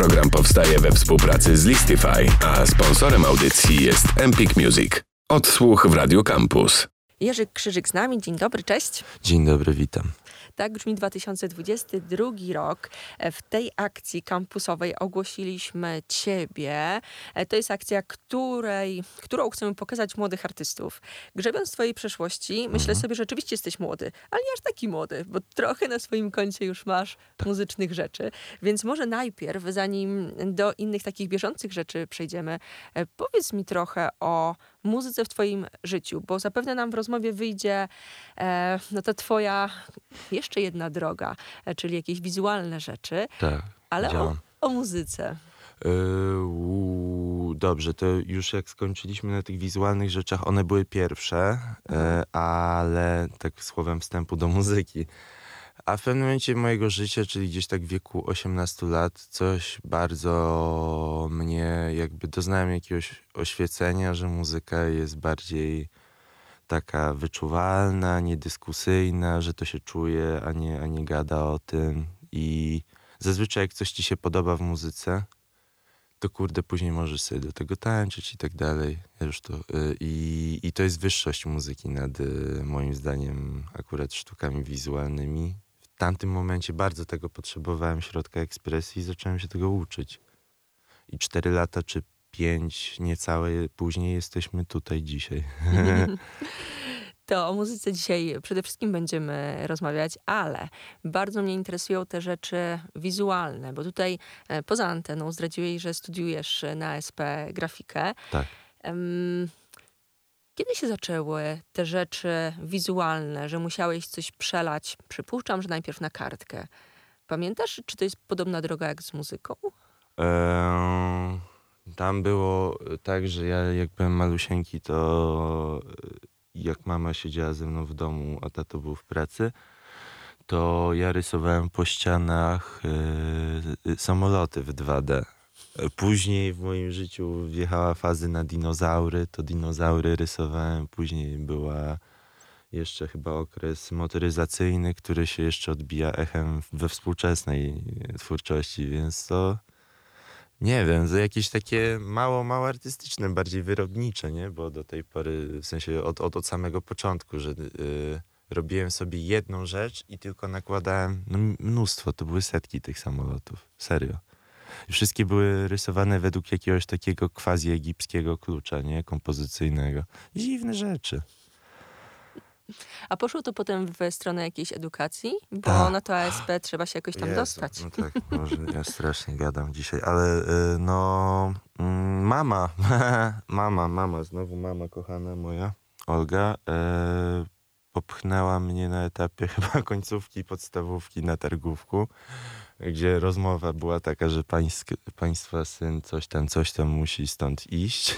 Program powstaje we współpracy z Listify, a sponsorem audycji jest Empik Music. Odsłuch w Radio Campus. Jerzy Krzyżyk z nami. Dzień dobry, cześć. Dzień dobry, witam. Tak brzmi 2022 rok. W tej akcji kampusowej ogłosiliśmy Ciebie. To jest akcja, której, którą chcemy pokazać młodych artystów. Grzebiąc Twojej przeszłości, myślę Mhm. sobie, że rzeczywiście jesteś młody, ale nie aż taki młody, bo trochę na swoim koncie już masz muzycznych rzeczy. Więc może najpierw, zanim do innych takich bieżących rzeczy przejdziemy, e, powiedz mi trochę o muzyce w Twoim życiu, bo zapewne nam w rozmowie wyjdzie e, no ta Twoja jeszcze jedna droga, e, czyli jakieś wizualne rzeczy, Tak. ale o, o muzyce. Yy, u, dobrze, to już jak skończyliśmy na tych wizualnych rzeczach, one były pierwsze, e, ale tak słowem wstępu do muzyki. A w pewnym momencie mojego życia, czyli gdzieś tak w wieku 18 lat, coś bardzo mnie, jakby doznałem jakiegoś oświecenia, że muzyka jest bardziej taka wyczuwalna, niedyskusyjna, że to się czuje, a nie, a nie gada o tym. I zazwyczaj jak coś ci się podoba w muzyce, to kurde, później możesz sobie do tego tańczyć i tak dalej. Ja już to, y, i, I to jest wyższość muzyki nad y, moim zdaniem akurat sztukami wizualnymi. W tamtym momencie bardzo tego potrzebowałem, środka ekspresji i zacząłem się tego uczyć. I cztery lata czy pięć niecałe później jesteśmy tutaj dzisiaj. To o muzyce dzisiaj przede wszystkim będziemy rozmawiać, ale bardzo mnie interesują te rzeczy wizualne, bo tutaj e, poza anteną zdradziłeś, że studiujesz na SP grafikę. Tak. Kiedy się zaczęły te rzeczy wizualne, że musiałeś coś przelać? Przypuszczam, że najpierw na kartkę. Pamiętasz, czy to jest podobna droga jak z muzyką? Eee, tam było tak, że ja jak byłem malusieńki, to e, jak mama siedziała ze mną w domu, a tato był w pracy, to ja rysowałem po ścianach e, samoloty w 2D. Później w moim życiu wjechała fazy na dinozaury, to dinozaury rysowałem. Później była jeszcze chyba okres motoryzacyjny, który się jeszcze odbija echem we współczesnej twórczości, więc to nie wiem, to jakieś takie mało, mało artystyczne, bardziej wyrobnicze, nie? Bo do tej pory, w sensie od, od, od samego początku, że y, robiłem sobie jedną rzecz i tylko nakładałem no, mnóstwo, to były setki tych samolotów, serio. Wszystkie były rysowane według jakiegoś takiego quasi-egipskiego klucza, nie? Kompozycyjnego. Dziwne rzeczy. A poszło to potem w stronę jakiejś edukacji, bo Tak. na to ASP trzeba się jakoś tam Jezu, dostać. No tak, może ja strasznie gadam dzisiaj, ale y, no mm, mama, mama, mama, znowu mama kochana moja, Olga, e, popchnęła mnie na etapie chyba końcówki podstawówki na targówku, gdzie rozmowa była taka, że pańsk, państwa syn coś tam, coś tam musi stąd iść,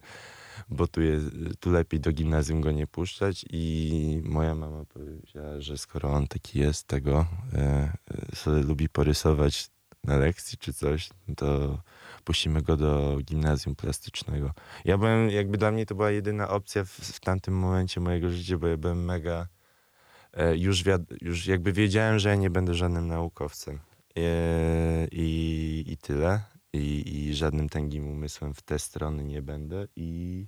bo tu, jest, tu lepiej do gimnazjum go nie puszczać i moja mama powiedziała, że skoro on taki jest tego, e, e, sobie lubi porysować na lekcji czy coś, to puścimy go do gimnazjum plastycznego. Ja byłem, jakby dla mnie to była jedyna opcja w, w tamtym momencie mojego życia, bo ja byłem mega, e, już, już jakby wiedziałem, że ja nie będę żadnym naukowcem i, i tyle. I, I żadnym tęgim umysłem w te strony nie będę i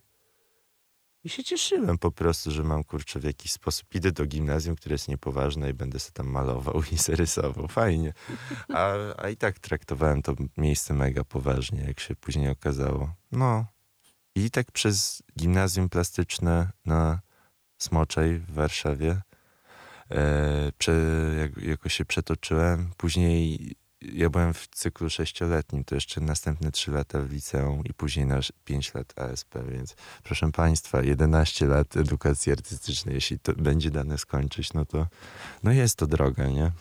i się cieszyłem po prostu, że mam kurczę w jakiś sposób idę do gimnazjum, które jest niepoważne i będę sobie tam malował i se rysował. Fajnie. A, a i tak traktowałem to miejsce mega poważnie, jak się później okazało. No. I tak przez gimnazjum plastyczne na Smoczej w Warszawie prze, jak, jako się przetoczyłem. Później ja byłem w cyklu sześcioletnim, to jeszcze następne trzy lata w liceum i później na sz- pięć lat ASP, więc proszę Państwa, 11 lat edukacji artystycznej, jeśli to będzie dane skończyć, no to no jest to droga, nie?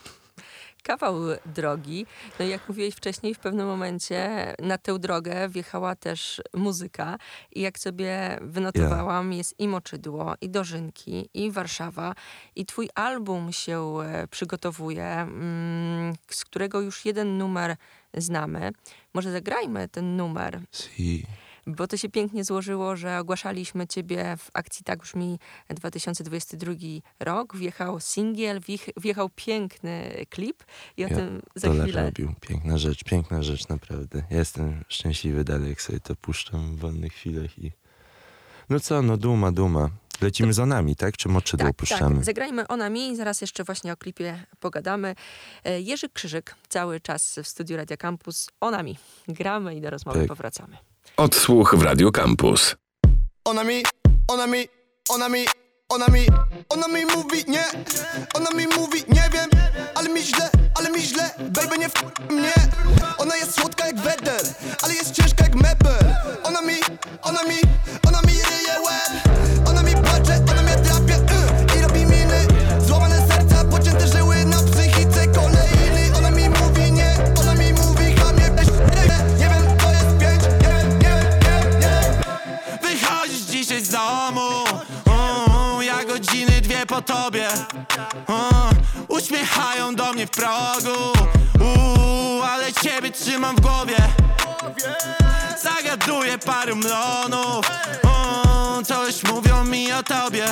Kawał drogi. No i jak mówiłeś wcześniej, w pewnym momencie na tę drogę wjechała też muzyka. I jak sobie wynotowałam, jest i Moczydło, i Dożynki, i Warszawa. I twój album się e, przygotowuje, mm, z którego już jeden numer znamy. Może zagrajmy ten numer. Si. Bo to się pięknie złożyło, że ogłaszaliśmy ciebie w akcji Tak brzmi 2022 rok. Wjechał singiel, wjech- wjechał piękny klip i o Ja tym za Dolar chwilę. robił. Piękna rzecz, piękna rzecz, naprawdę. Ja jestem szczęśliwy dalej, jak sobie to puszczam w wolnych chwilach i... No co, no duma, duma. Lecimy za nami, tak? Czy moczydło Tak, puszczamy? tak. Zagrajmy Onami i zaraz jeszcze właśnie o klipie pogadamy. E, Jerzy Krzyżyk cały czas w studiu Radia Campus. Onami. Gramy i do rozmowy Tak. powracamy. Odsłuch w Radio Campus. Ona mi, ona mi, ona mi, ona mi, ona mi mówi nie, ona mi mówi nie wiem, ale mi źle, ale mi źle, baby nie w mnie. Ona jest słodka jak wedel, ale jest ciężka jak mebel. Ona mi, ona mi, ona mi ryje łeb, po tobie. Mm, Uśmiechają do mnie w progu. Uuu, Ale ciebie trzymam w głowie. Zagaduję parę mlonów. Mm, Coś mówią mi o tobie.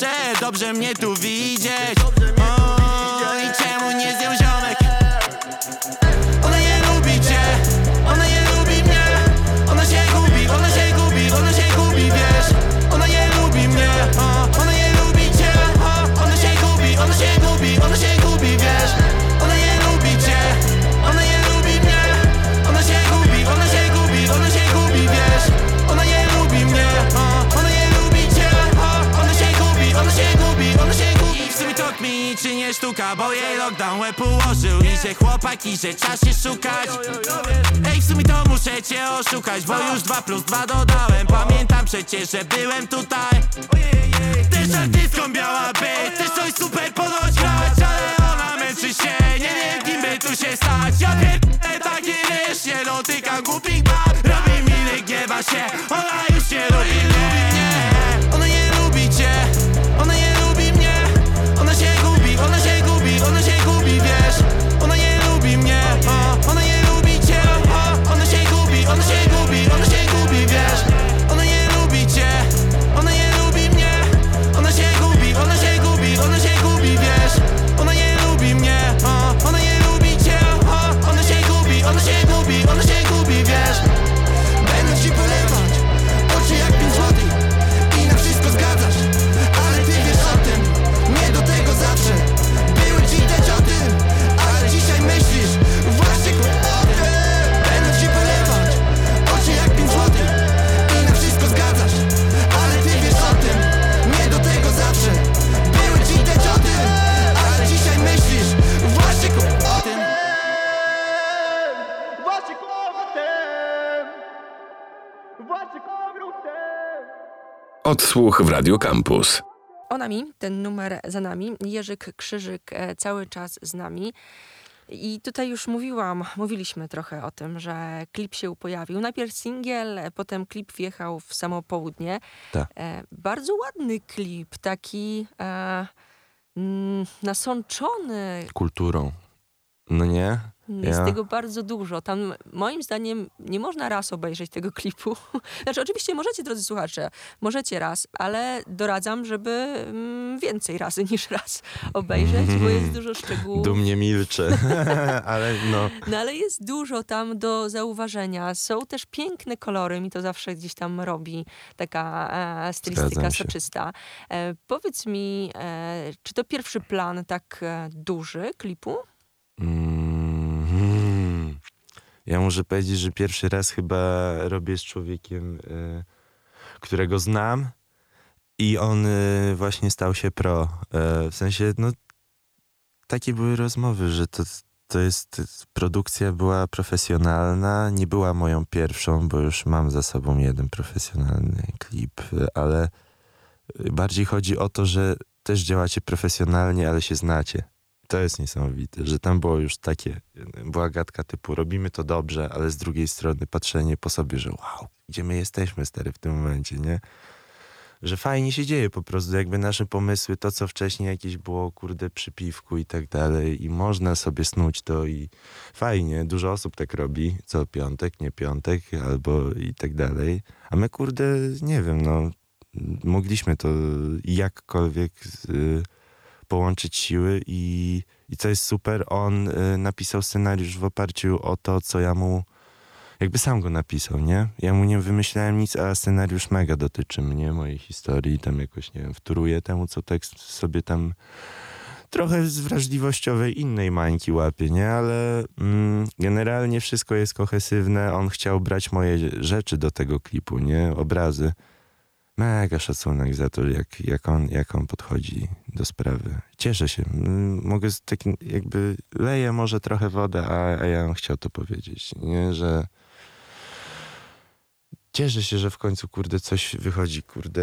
Że dobrze mnie tu widzieć. Mm, I czemu nie zjął ziomek? Ona nie lubi cię. Ona nie lubi mnie. Ona się gubi, ona się gubi, ona się gubi, wiesz to mi nie sztuka Bo jej lockdown łeb ułożył I że chłopaki, że czas się szukać. Ej, w sumie to muszę cię oszukać Bo już dwa plus dwa dodałem. Pamiętam przecież, że byłem tutaj. Też artystką miała być Też coś super ponoć grać Ale ona męczy się. Nie wiem, kim by tu się stać. Ja pierdolę takie ryż Nie dotykam głupich bab Robi miny, gniewa się Ona Odsłuch w Radio Campus. Onami, ten numer za nami. Jerzyk Krzyżyk e, cały czas z nami. I tutaj już mówiłam, mówiliśmy trochę o tym, że klip się pojawił. Najpierw singiel, potem klip wjechał w samo południe. Tak. E, bardzo ładny klip, taki e, mm, nasączony. Kulturą. No nie? Jest Ja? tego bardzo dużo. Tam moim zdaniem nie można raz obejrzeć tego klipu. Znaczy oczywiście możecie, drodzy słuchacze, możecie raz, ale doradzam, żeby mm, więcej razy niż raz obejrzeć, bo jest dużo szczegółów. Dumnie milczę. Ale no, No ale jest dużo tam do zauważenia. Są też piękne kolory, mi to zawsze gdzieś tam robi taka e, stylistyka soczysta. E, powiedz mi, e, czy to pierwszy plan tak e, duży klipu? Mm, ja muszę powiedzieć, że pierwszy raz chyba robię z człowiekiem, y, którego znam i on y, właśnie stał się pro. Y, w sensie, no, takie były rozmowy, że to, to jest, produkcja była profesjonalna, nie była moją pierwszą, bo już mam za sobą jeden profesjonalny klip, ale bardziej chodzi o to, że też działacie profesjonalnie, ale się znacie. To jest niesamowite, że tam było już takie, była gadka typu robimy to dobrze, ale z drugiej strony patrzenie po sobie, że wow, gdzie my jesteśmy stary w tym momencie, nie? że fajnie się dzieje po prostu, jakby nasze pomysły, to co wcześniej jakieś było, kurde, przy piwku i tak dalej i można sobie snuć to i fajnie, dużo osób tak robi, co piątek, nie piątek, albo i tak dalej, a my, kurde, nie wiem, no, mogliśmy to jakkolwiek y, połączyć siły i, i co jest super, on y, napisał scenariusz w oparciu o to, co ja mu jakby sam go napisał, nie? Ja mu nie wymyślałem nic, a scenariusz mega dotyczy mnie, mojej historii, tam jakoś, nie wiem, wtóruję temu, co tekst sobie tam trochę z wrażliwościowej innej mańki łapie, nie? Ale mm, generalnie wszystko jest kohesywne, on chciał brać moje rzeczy do tego klipu, nie? Obrazy. Mega szacunek za to, jak, jak, on, jak on podchodzi do sprawy. Cieszę się. Mogę z takim, jakby leję może trochę wodę, a, a ja bym chciał to powiedzieć, nie? Że cieszę się, że w końcu, kurde, coś wychodzi, kurde,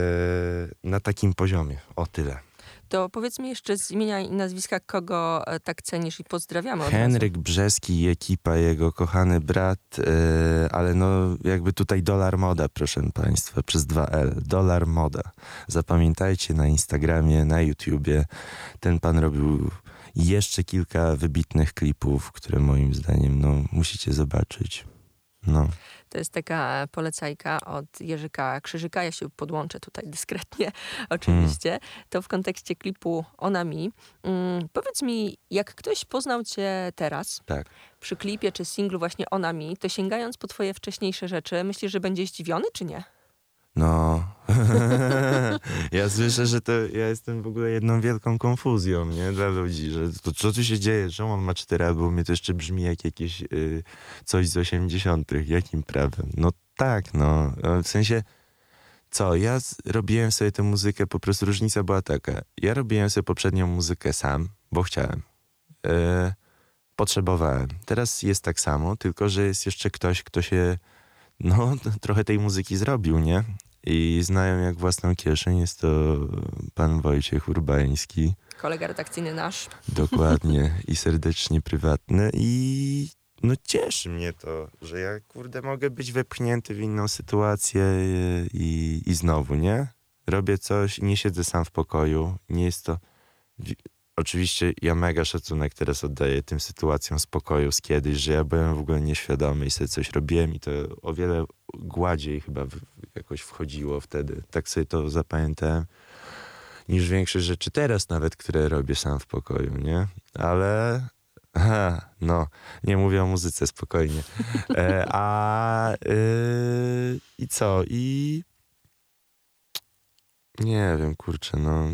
na takim poziomie. O tyle. To powiedz mi jeszcze z imienia i nazwiska, kogo e, tak cenisz i pozdrawiamy. Henryk Brzeski i ekipa, jego kochany brat, e, ale no jakby tutaj dolar moda, proszę państwa, przez 2L. Dolar moda. Zapamiętajcie na Instagramie, na YouTubie. Ten pan robił jeszcze kilka wybitnych klipów, które moim zdaniem no, musicie zobaczyć. No. To jest taka polecajka od Jerzyka Krzyżyka. Ja się podłączę tutaj dyskretnie, oczywiście. To w kontekście klipu Ona Mi. Mm, powiedz mi, jak ktoś poznał cię teraz, Tak. przy klipie czy singlu właśnie Ona Mi, to sięgając po twoje wcześniejsze rzeczy, myślisz, że będzie zdziwiony czy nie? No. ja słyszę, że to ja jestem w ogóle jedną wielką konfuzją, nie? Dla ludzi, że to, co tu się dzieje, że on ma cztery albumy, to jeszcze brzmi jak jakieś y, coś z 80. Jakim prawem? No tak, no. W sensie, co? Ja z, robiłem sobie tę muzykę, po prostu różnica była taka. Ja robiłem sobie poprzednią muzykę sam, bo chciałem. Y, potrzebowałem. Teraz jest tak samo, tylko że jest jeszcze ktoś, kto się no, trochę tej muzyki zrobił, nie? I znają jak własną kieszeń. Jest to pan Wojciech Urbański, Kolega redakcyjny nasz. dokładnie, i serdecznie prywatny. I no cieszy mnie to, że ja, kurde, mogę być wepchnięty w inną sytuację i, i znowu, nie? Robię coś i nie siedzę sam w pokoju. Nie jest to... Oczywiście ja mega szacunek teraz oddaję tym sytuacjom spokoju z kiedyś, że ja byłem w ogóle nieświadomy i sobie coś robiłem i to o wiele gładziej chyba w, jakoś wchodziło wtedy. Tak sobie to zapamiętałem niż większość rzeczy teraz nawet, które robię sam w pokoju, nie? Ale aha, no, nie mówię o muzyce spokojnie. E, a y, i co? I nie wiem, kurczę, no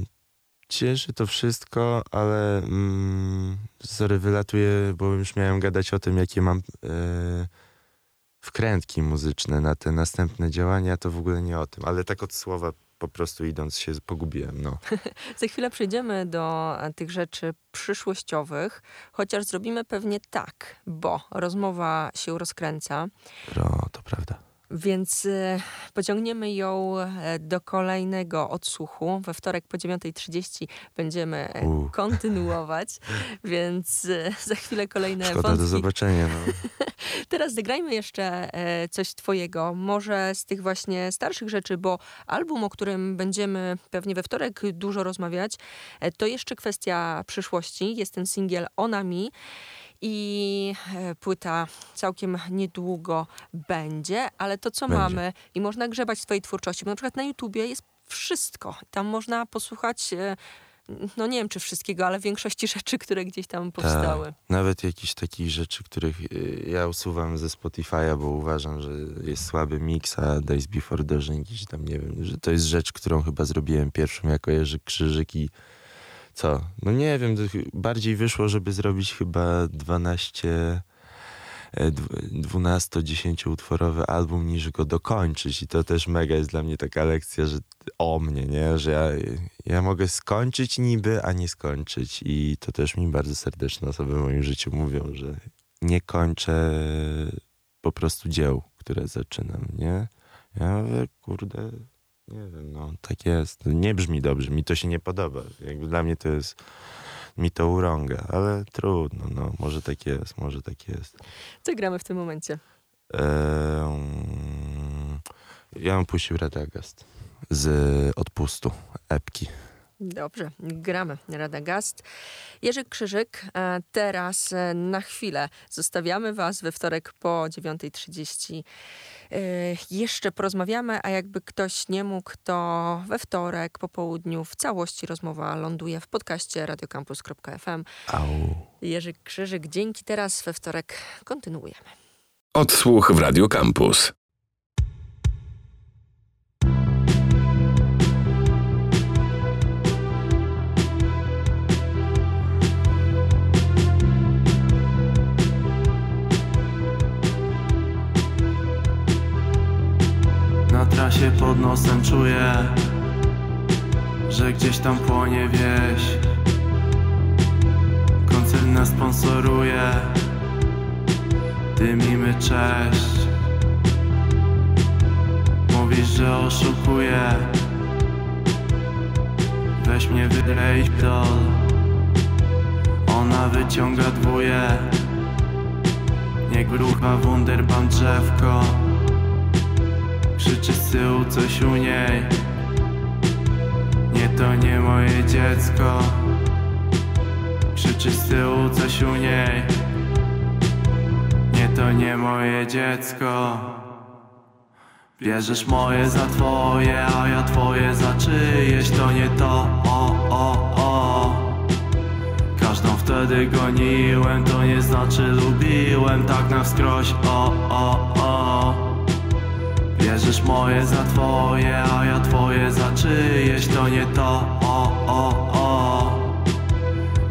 cieszy to wszystko, ale mm, sorry, wylatuję, bo już miałem gadać o tym, jakie mam e, wkrętki muzyczne na te następne działania, to w ogóle nie o tym, ale tak od słowa po prostu idąc się pogubiłem, no. Za chwilę przejdziemy do e, tych rzeczy przyszłościowych, chociaż zrobimy pewnie tak, bo rozmowa się rozkręca. No, to prawda. Więc e, pociągniemy ją e, do kolejnego odsłuchu. We wtorek po 9.30 będziemy e, U. kontynuować, więc e, za chwilę kolejne Szkoda, do wątki. zobaczenia, no. Teraz zagrajmy jeszcze coś twojego, może z tych właśnie starszych rzeczy, bo album, o którym będziemy pewnie we wtorek dużo rozmawiać, to jeszcze kwestia przyszłości. Jest ten singiel Ona Mi i e, płyta całkiem niedługo będzie, ale to co Będzie. mamy i można grzebać w twojej twórczości, bo na przykład na YouTubie jest wszystko. Tam można posłuchać e, no nie wiem czy wszystkiego, ale większości rzeczy, które gdzieś tam powstały. Tak. Nawet jakichś takich rzeczy, których y, ja usuwam ze Spotify'a, bo uważam, że jest słaby mix, a Days Before Dawn jakiś tam, nie wiem, że to jest rzecz, którą chyba zrobiłem pierwszą jako Jerzy Krzyżyk i co? No nie wiem, bardziej wyszło, żeby zrobić chyba 12 e, dw- 12-10 utworowy album niż go dokończyć i to też mega jest dla mnie taka lekcja, że o mnie, nie? Że ja, ja mogę skończyć niby, a nie skończyć i to też mi bardzo serdeczne osoby w moim życiu mówią, że nie kończę po prostu dzieł, które zaczynam, nie? Ja mówię, kurde, nie wiem, no tak jest. Nie brzmi dobrze, mi to się nie podoba. Jakby dla mnie to jest, mi to urąga, ale trudno, no może tak jest, może tak jest. Co gramy w tym momencie? Ehm, ja bym puścił Radagast. z odpustu, epki. Dobrze, gramy Radagast. Jerzy Krzyżyk, e, teraz e, na chwilę zostawiamy Was we wtorek po 9.30. E, jeszcze porozmawiamy, a jakby ktoś nie mógł, to we wtorek po południu w całości rozmowa ląduje w podcaście radiocampus.fm. Jerzy Krzyżyk, dzięki teraz we wtorek kontynuujemy. Odsłuch w Radio Campus. Trasie pod nosem czuję, że gdzieś tam płonie wieś. Koncern nas sponsoruje, dymimy cześć. Mówisz, że oszukuję, weź mnie wylej dol. Ona wyciąga dwóje, niech rucha wunderbaum drzewko. Krzyczy coś u niej. Nie to nie moje dziecko. Krzyczy coś u niej. Nie to nie moje dziecko. Bierzesz moje za twoje, a ja twoje za czyjeś To nie to, o, o, o. Każdą wtedy goniłem, to nie znaczy lubiłem Tak na wskroś, o, o, o Bierzesz moje za twoje, a ja twoje za czyjeś To nie to, o, o, o.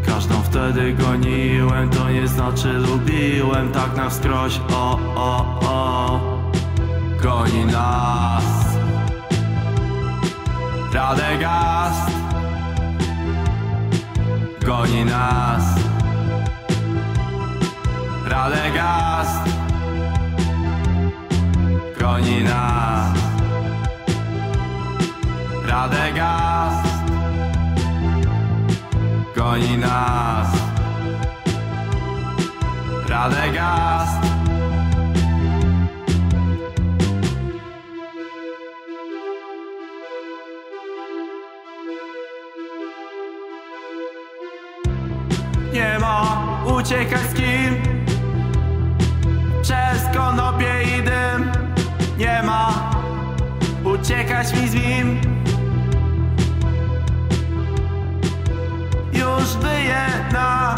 Każdą wtedy goniłem, to nie znaczy lubiłem Tak na wskroś, o, o, o. Goni nas. Radegast Goni nas. Radegast goni Radegast Goni nas Radegast Nie ma uciekać z kim uciekać mi z nim. Już wyje na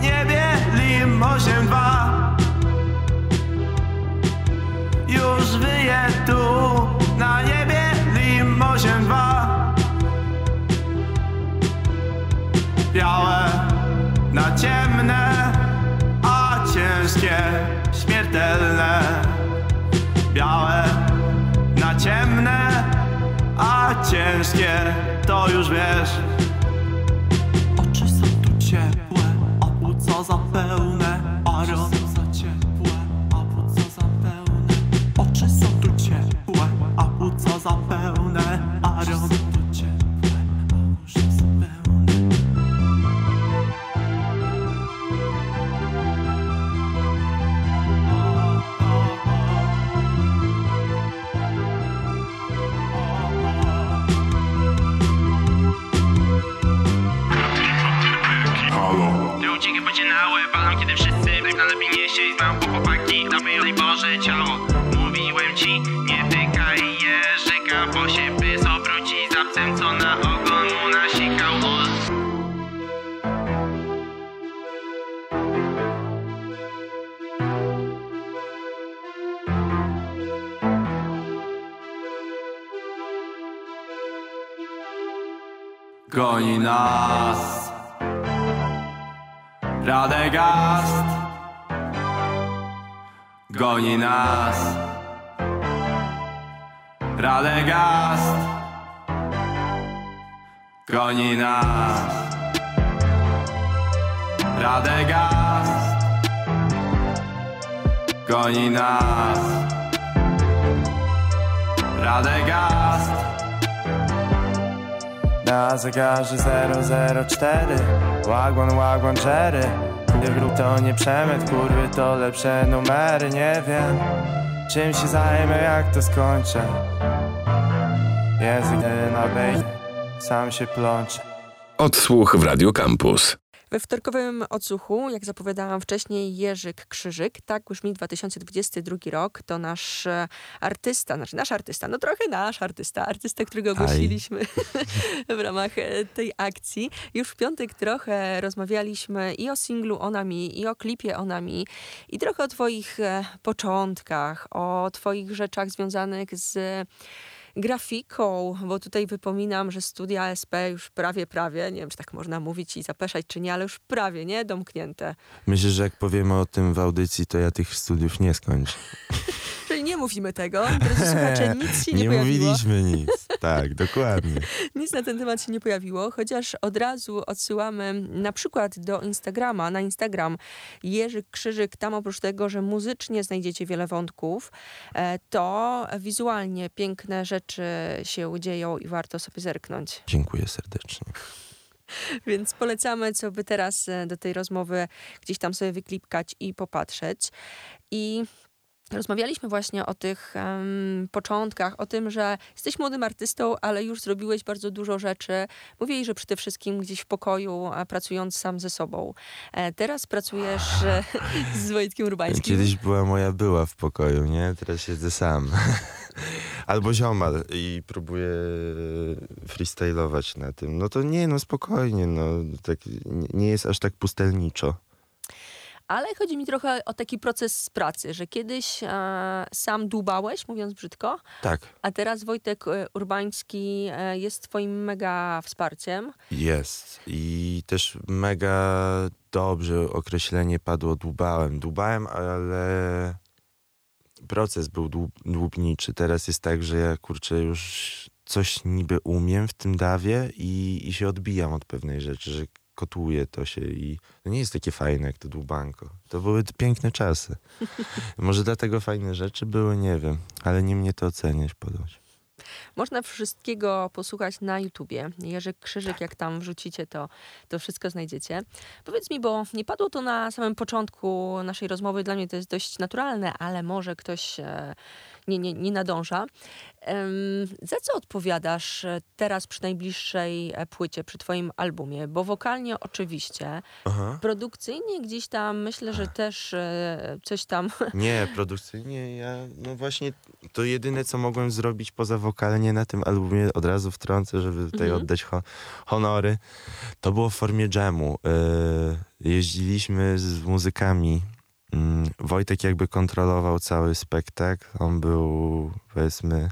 niebie lim 8-2 Już wyje tu na niebie lim 8-2 Białe na ciemne, a ciężkie, śmiertelne ciężkie to już wiesz. Radegast Goni nas. Radegast Goni nas. Radegast Goni nas. Radegast Na zegarze 004 Wagwan, wagwan, Jerry Wróg to nie przemyt, kurwy to lepsze numery Nie wiem, czym się zajmę, jak to skończę Język na bej, sam się plącze. Odsłuch w Radio Campus. We wtorkowym odsłuchu, jak zapowiadałam wcześniej, Jerzyk Krzyżyk. Tak brzmi 2022 rok. To nasz e, artysta, znaczy nasz artysta, no trochę nasz artysta, artysta, którego Aj. gościliśmy w ramach e, tej akcji. Już w piątek trochę rozmawialiśmy i o singlu Onami, i o klipie Onami, i trochę o twoich e, początkach, o twoich rzeczach związanych z grafiką, bo tutaj wypominam, że studia SP już prawie, prawie, nie wiem, czy tak można mówić i zapeszać, czy nie, ale już prawie, nie? Domknięte. Myślę, że jak powiemy o tym w audycji, to ja tych studiów nie skończę. Nie mówimy tego, drodzy słuchacze, nic się nie, nie pojawiło. mówiliśmy nic. Tak, dokładnie. Nic na ten temat się nie pojawiło, chociaż od razu odsyłamy na przykład do Instagrama, na Instagram Jerzyk Krzyżyk. Tam oprócz tego, że muzycznie znajdziecie wiele wątków, e, to wizualnie piękne rzeczy się dzieją i warto sobie zerknąć. Dziękuję serdecznie. Więc polecamy, co by teraz e, do tej rozmowy gdzieś tam sobie wyklipkać i popatrzeć. I rozmawialiśmy właśnie o tych em, początkach, o tym, że jesteś młodym artystą, ale już zrobiłeś bardzo dużo rzeczy. Mówiłeś, że przede wszystkim gdzieś w pokoju, pracując sam ze sobą. E, teraz pracujesz e, z Wojtkiem Urbańskim. Kiedyś była moja była w pokoju, nie? Teraz siedzę sam. Albo ziomal i próbuję freestylować na tym. No to nie, no spokojnie, no. Tak, nie jest aż tak pustelniczo. Ale chodzi mi trochę o taki proces pracy, że kiedyś e, sam dłubałeś, mówiąc brzydko, Tak, A teraz Wojtek e, Urbański e, jest twoim mega wsparciem. jest. I też mega dobrze określenie padło dłubałem. Dłubałem, ale proces był dłub, dłubniczy. Teraz jest tak, że ja kurczę już coś niby umiem w tym dawie i, i się odbijam od pewnej rzeczy, że kotuje to się i to nie jest takie fajne jak to dłubanko. To były piękne czasy. Może dlatego fajne rzeczy były, nie wiem, ale nie mnie to oceniać podać. Można wszystkiego posłuchać na YouTubie. Jerzyk Krzyżyk, jak tam wrzucicie, to, to wszystko znajdziecie. Powiedz mi, bo nie padło to na samym początku naszej rozmowy, dla mnie to jest dość naturalne, ale może ktoś e, nie, nie, nie nadąża. Za co odpowiadasz e, teraz przy najbliższej e, płycie, przy twoim albumie? Bo wokalnie oczywiście, Aha. produkcyjnie gdzieś tam myślę, że też coś tam Nie, produkcyjnie ja, no właśnie to jedyne, co mogłem zrobić poza wokalnie na tym albumie, od razu wtrącę, żeby tutaj Mhm. oddać ho honory, to było w formie jamu. Yy, jeździliśmy z muzykami. Mm, Wojtek jakby kontrolował cały spektakl. On był, powiedzmy,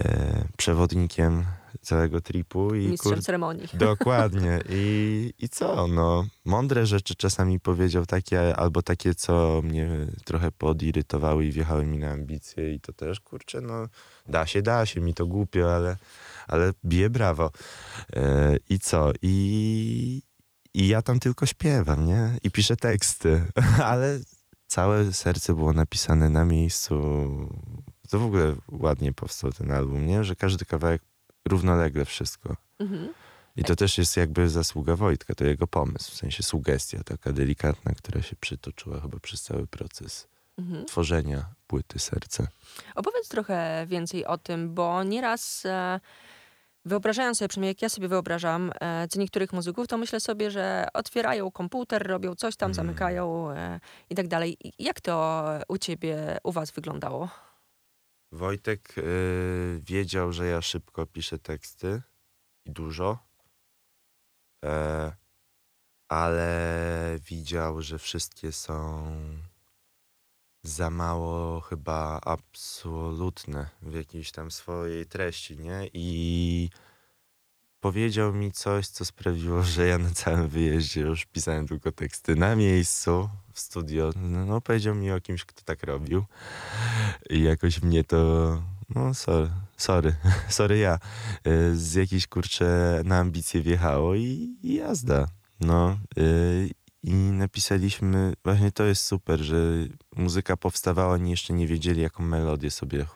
e, przewodnikiem całego tripu i mistrzem kur... ceremonii. Dokładnie. I, I co? No, mądre rzeczy czasami powiedział takie, albo takie, co mnie trochę podirytowały i wjechały mi na ambicje i to też, kurczę, no da się, da się, mi to głupio, ale, ale bije brawo. E, I co? I, I ja tam tylko śpiewam, nie? I piszę teksty, ale całe serce było napisane na miejscu. To w ogóle ładnie powstał ten album, nie? Że każdy kawałek równolegle wszystko. Mhm. I to też jest jakby zasługa Wojtka, to jego pomysł, w sensie sugestia taka delikatna, która się przytoczyła chyba przez cały proces Mhm. tworzenia płyty Serce. Opowiedz trochę więcej o tym, bo nieraz e, wyobrażając sobie, przynajmniej jak ja sobie wyobrażam, e, co niektórych muzyków, to myślę sobie, że otwierają komputer, robią coś tam, Mm. zamykają e, i tak dalej. Jak to u ciebie, u was wyglądało? Wojtek y, wiedział, że ja szybko piszę teksty i dużo, e, ale widział, że wszystkie są za mało chyba absolutne w jakiejś tam swojej treści, nie? I powiedział mi coś, co sprawiło, że ja na całym wyjeździe już pisałem tylko teksty na miejscu, w studio. No, no powiedział mi o kimś, kto tak robił. I jakoś mnie to, no sorry, sorry, sorry ja, y, z jakiejś kurcze na ambicje wjechało i, i jazda. No y, i napisaliśmy, właśnie to jest super, że muzyka powstawała, oni jeszcze nie wiedzieli, jaką melodię sobie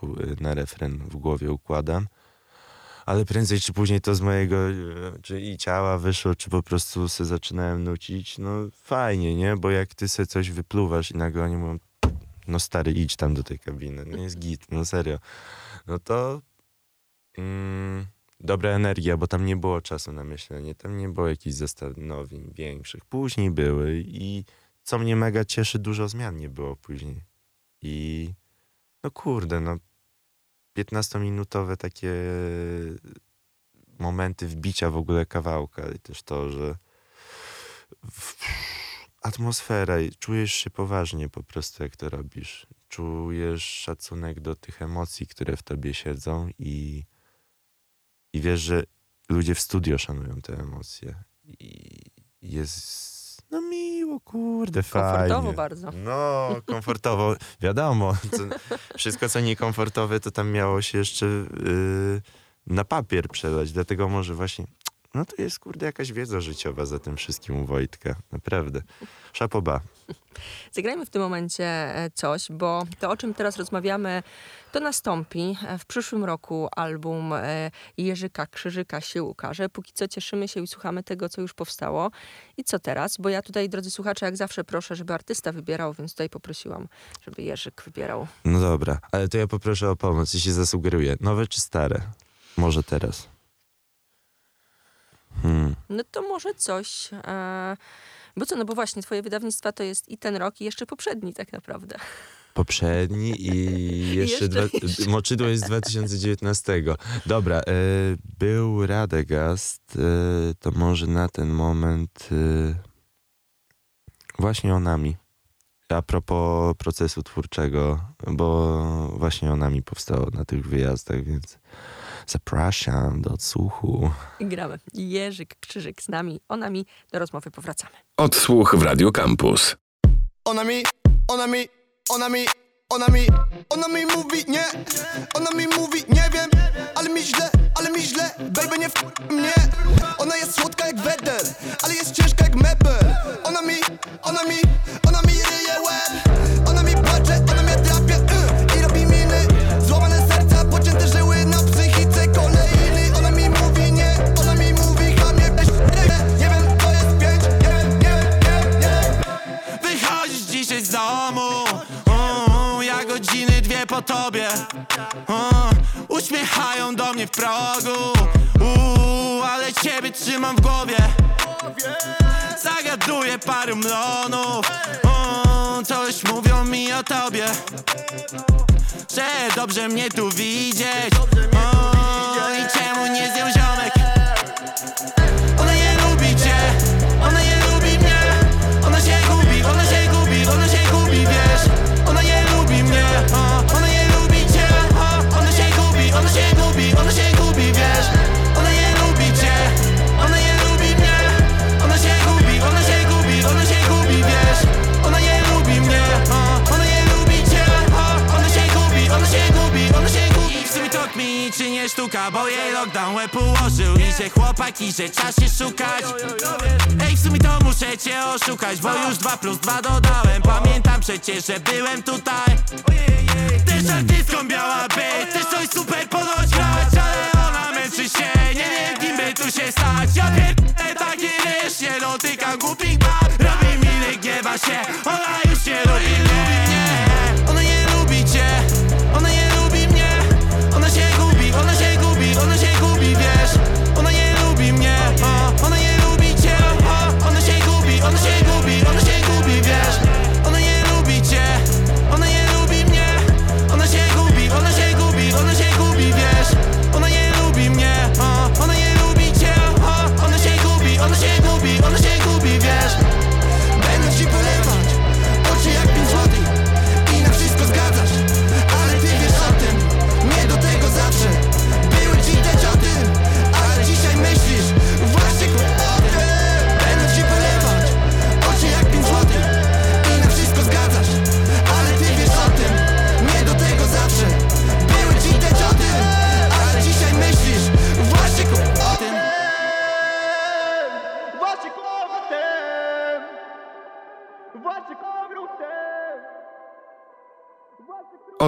na refren w głowie układam. Ale prędzej czy później to z mojego e, czy i ciała wyszło, czy po prostu se zaczynałem nucić. No fajnie, nie? Bo jak ty se coś wypluwasz i nagle oni mówią, no stary, idź tam do tej kabiny, no jest git, no serio. No to mm, dobra energia, bo tam nie było czasu na myślenie, tam nie było jakichś zastanowień większych. Później były i co mnie mega cieszy, dużo zmian nie było później. I no kurde, no 15-minutowe takie momenty wbicia w ogóle kawałka i też to, że atmosfera i czujesz się poważnie po prostu jak to robisz. Czujesz szacunek do tych emocji, które w tobie siedzą i, i wiesz, że ludzie w studio szanują te emocje. I jest no miło, kurde, Komfortowo fajnie. bardzo. No, komfortowo. Wiadomo, co, wszystko co niekomfortowe to tam miało się jeszcze yy, na papier przelać, dlatego może właśnie no to jest, kurde, jakaś wiedza życiowa za tym wszystkim u Wojtka. Naprawdę. Szapoba. Zagrajmy w tym momencie e, coś, bo to, o czym teraz rozmawiamy, to nastąpi. E, W przyszłym roku album e, Jerzyka Krzyżyka się ukaże. Póki co cieszymy się i słuchamy tego, co już powstało. I co teraz? Bo ja tutaj, drodzy słuchacze, jak zawsze proszę, żeby artysta wybierał, więc tutaj poprosiłam, żeby Jerzyk wybierał. No dobra, ale to ja poproszę o pomoc i się zasugeruję. Nowe czy stare? Może teraz. Hmm. No to może coś... E, bo co, no bo właśnie, twoje wydawnictwa to jest i ten rok, i jeszcze poprzedni tak naprawdę. Poprzedni i jeszcze, dwa, jeszcze. moczydło jest z 2019. Dobra, e, był Radegast, e, to może na ten moment e, właśnie o nami. A propos procesu twórczego, bo właśnie o nami powstało na tych wyjazdach, więc zapraszam do odsłuchu. I gramy. Jerzyk Krzyżyk z nami, o nami, do rozmowy powracamy. Odsłuch w Radio Campus. Ona mi, ona mi, ona mi, ona mi, ona mi mówi nie, ona mi mówi nie wiem, ale mi źle, ale mi źle, baby nie w mnie. Ona jest słodka jak wedel, ale jest ciężka jak mebel. Ona mi, ona mi, ona mi ryje łeb, ona mi płacze, ona mnie po tobie. Mm, Uśmiechają do mnie w progu. Ale ciebie trzymam w głowie. Zagaduję parę mlonów. Mm, Coś mówią mi o tobie. Że dobrze mnie tu widzieć. Mm, czy nie sztuka Bo jej lockdown łeb ułożył I się chłopaki, że czas się szukać Ej, w sumie to muszę cię oszukać Bo już dwa plus dwa dodałem Pamiętam przecież, że byłem tutaj Też artystką miała być Też coś super ponoć grać Ale ona męczy się Nie wiem, kim by tu się stać Ja pierdolę takie ryż Nie dotykam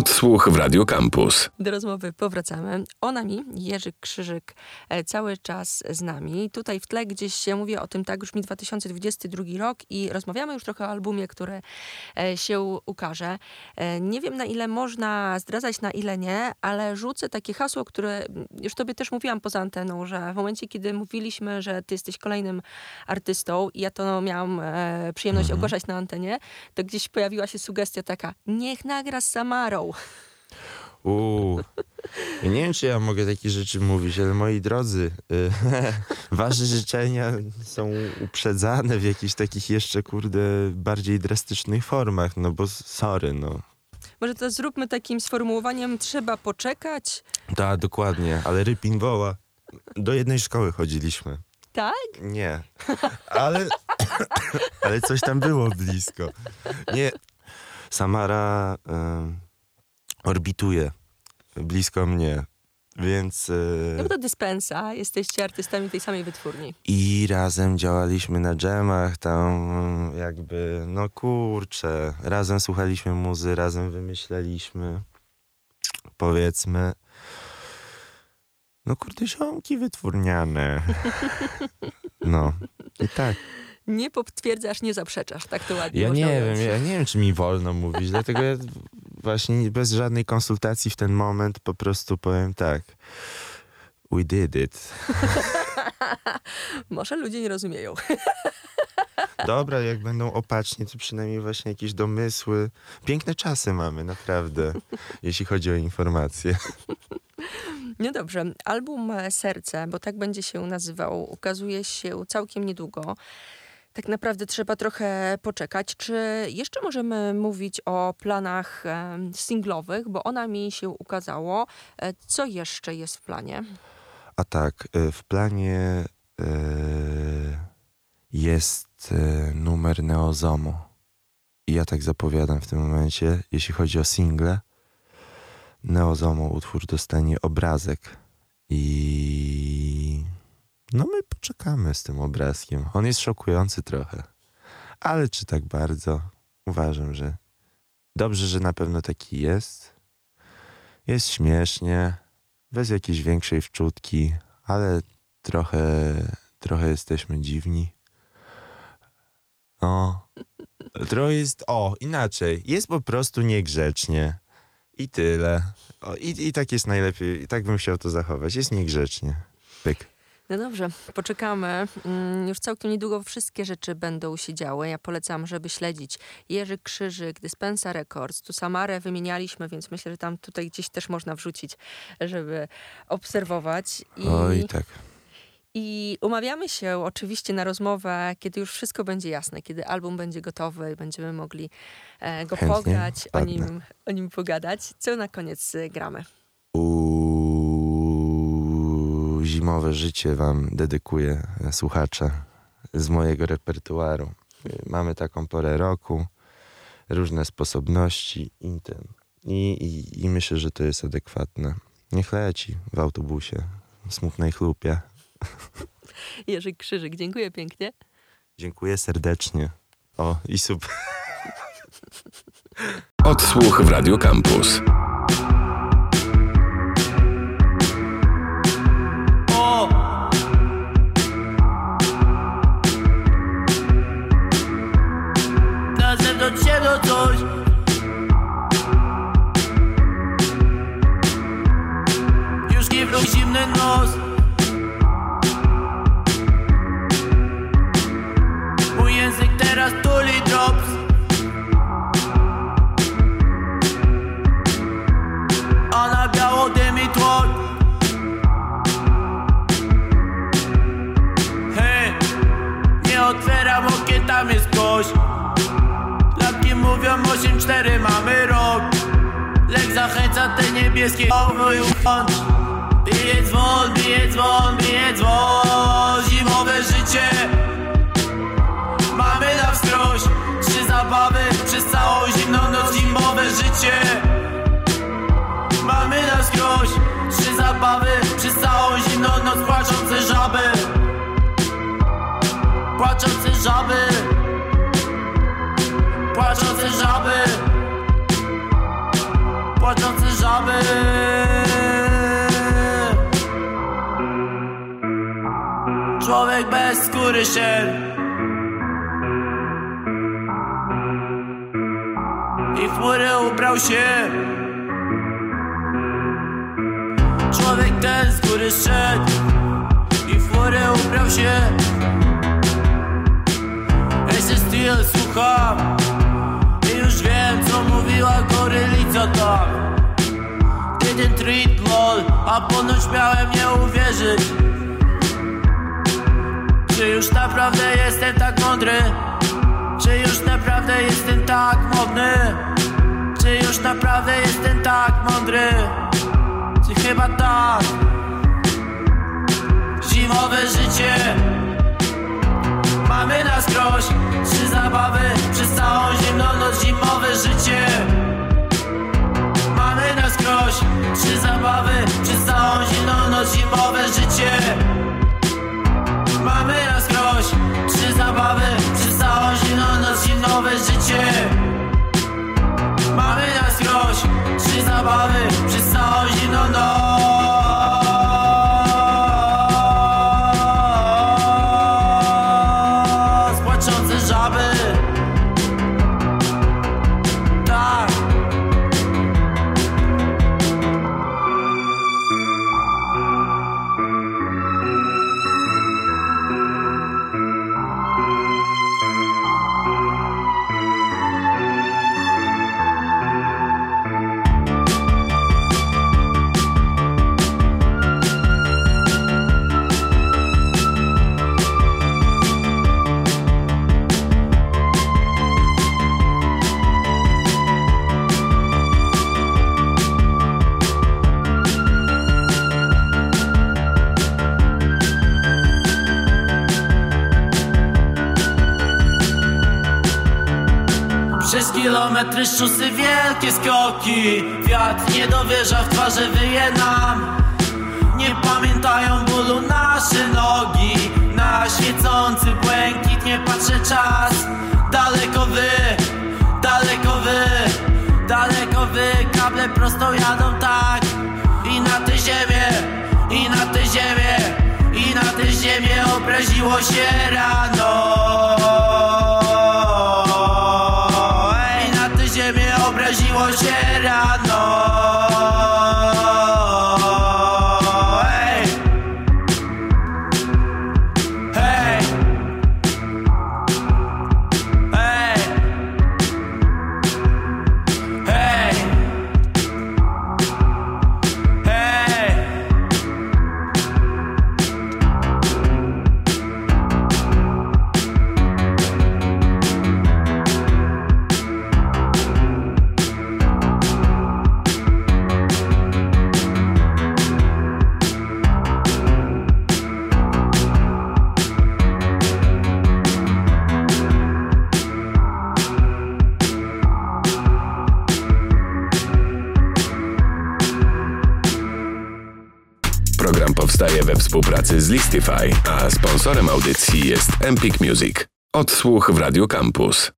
Odsłuch w Radio Campus. Do rozmowy powracamy. Ona mi, Jerzy Krzyżyk, e, cały czas z nami. Tutaj w tle gdzieś się mówi o tym, tak, już mi 2022 rok i rozmawiamy już trochę o albumie, który e, się ukaże. E, Nie wiem, na ile można zdradzać, na ile nie, ale rzucę takie hasło, które już tobie też mówiłam poza anteną, że w momencie, kiedy mówiliśmy, że ty jesteś kolejnym artystą i ja to miałam przyjemność ogłaszać na antenie, to gdzieś pojawiła się sugestia taka, niech nagra z Samarą. Uuu. Nie wiem, czy ja mogę takie rzeczy mówić, ale moi drodzy, y, wasze życzenia są uprzedzane w jakichś takich jeszcze, kurde, bardziej drastycznych formach, no bo sorry, no. Może to zróbmy takim sformułowaniem, trzeba poczekać. Tak, dokładnie, ale Rypin woła. Do jednej szkoły chodziliśmy. Tak? Nie. Ale, ale coś tam było blisko. Nie. Samara orbituje blisko mnie, więc... e, No to dyspensa, jesteście artystami tej samej wytwórni. I razem działaliśmy na dżemach, tam jakby, no kurczę, razem słuchaliśmy muzy, razem wymyślaliśmy, powiedzmy, no kurde, ziomki wytwórniane. No, i tak. Nie potwierdzasz, nie zaprzeczasz, tak to ładnie Ja nie wiem, ja nie wiem, czy mi wolno mówić, dlatego ja właśnie bez żadnej konsultacji w ten moment po prostu powiem tak. We did it. Może ludzie nie rozumieją. Dobra, jak będą opaczni, to przynajmniej właśnie jakieś domysły. Piękne czasy mamy, naprawdę, jeśli chodzi o informacje. No dobrze, album Serce, bo tak będzie się nazywał, ukazuje się całkiem niedługo. Tak naprawdę trzeba trochę poczekać. Czy jeszcze możemy mówić o planach e, singlowych, bo ona mi się ukazało. E, Co jeszcze jest w planie? A tak, y, w planie y, jest numer Neozomu. I ja tak zapowiadam w tym momencie, jeśli chodzi o single. Neozomu utwór dostanie obrazek. I no my poczekamy z tym obrazkiem. On jest szokujący trochę. Ale czy tak bardzo? Uważam, że dobrze, że na pewno taki jest. Jest śmiesznie, bez jakiejś większej wczutki, ale trochę, trochę jesteśmy dziwni. No, trochę jest, o, inaczej, jest po prostu niegrzecznie. I tyle. O, i, I tak jest najlepiej, i tak bym chciał to zachować. Jest niegrzecznie. Pyk. No dobrze, poczekamy. Mm, Już całkiem niedługo wszystkie rzeczy będą się działy. Ja polecam, żeby śledzić Jerzy Krzyżyk, Dyspensa Records. Tu Samarę wymienialiśmy, więc myślę, że tam tutaj gdzieś też można wrzucić, żeby obserwować. I, Oj, tak. I umawiamy się oczywiście na rozmowę, kiedy już wszystko będzie jasne, kiedy album będzie gotowy i będziemy mogli e, go Chętnie pograć, o nim, o nim pogadać. Co na koniec e, gramy? Zimowe życie wam dedykuję, e, słuchacze, z mojego repertuaru. Y, Mamy taką porę roku, różne sposobności i, ten. I, i, I myślę, że to jest adekwatne. Niech leci w autobusie, w smutnej chlupie. Jerzy Krzyżyk, dziękuję pięknie. Dziękuję serdecznie. O, i super. Odsłuch w Radio Campus. Do coś. Już wróć zimny nos. Mój język teraz tuli drops. A na biało dymi tłok. Hej, nie otwieram okien, tam jest gość mówią 8-4, mamy rok. Lek zachęca te niebieskie. Mój łącz Bije dzwon, bije dzwon, bije dzwon. Zimowe życie. Mamy na wskroś Trzy zabawy przez całą zimną noc Zimowe życie. Mamy na skroś Trzy zabawy przez całą zimną noc Płaczące żaby. Płaczące żaby bez skóry się. I w furę ubrał się. Człowiek ten z góry szedł I w furę ubrał się. Ese Steel słucham. I już wiem co mówiła gorylica tam. Didn't treat lol A ponoć miałem nie uwierzyć Czy już naprawdę jestem tak mądry? Czy już naprawdę jestem tak modny? Czy już naprawdę jestem tak mądry? Czy chyba tak? Zimowe życie Mamy na skroś Trzy zabawy przez całą zimną noc Zimowe życie Mamy na skroś Trzy zabawy przez całą zimną noc Zimowe życie Mamy na skroś Trzy zabawy przez całą zimną noc Zimowe życie. Mamy na skroś Trzy zabawy przez całą zimną noc wielkie skoki Wiatr nie dowierza w twarze wyje nam. Nie pamiętają bólu nasze nogi. Na świecący błękit nie patrzę czas. Daleko wy, daleko wy Daleko wy, kable prosto jadą tak. I na tę ziemię, i na tę ziemię I na tę ziemię obraziło się rano Listify, a sponsorem audycji jest Empik Music. Odsłuch w Radio Campus.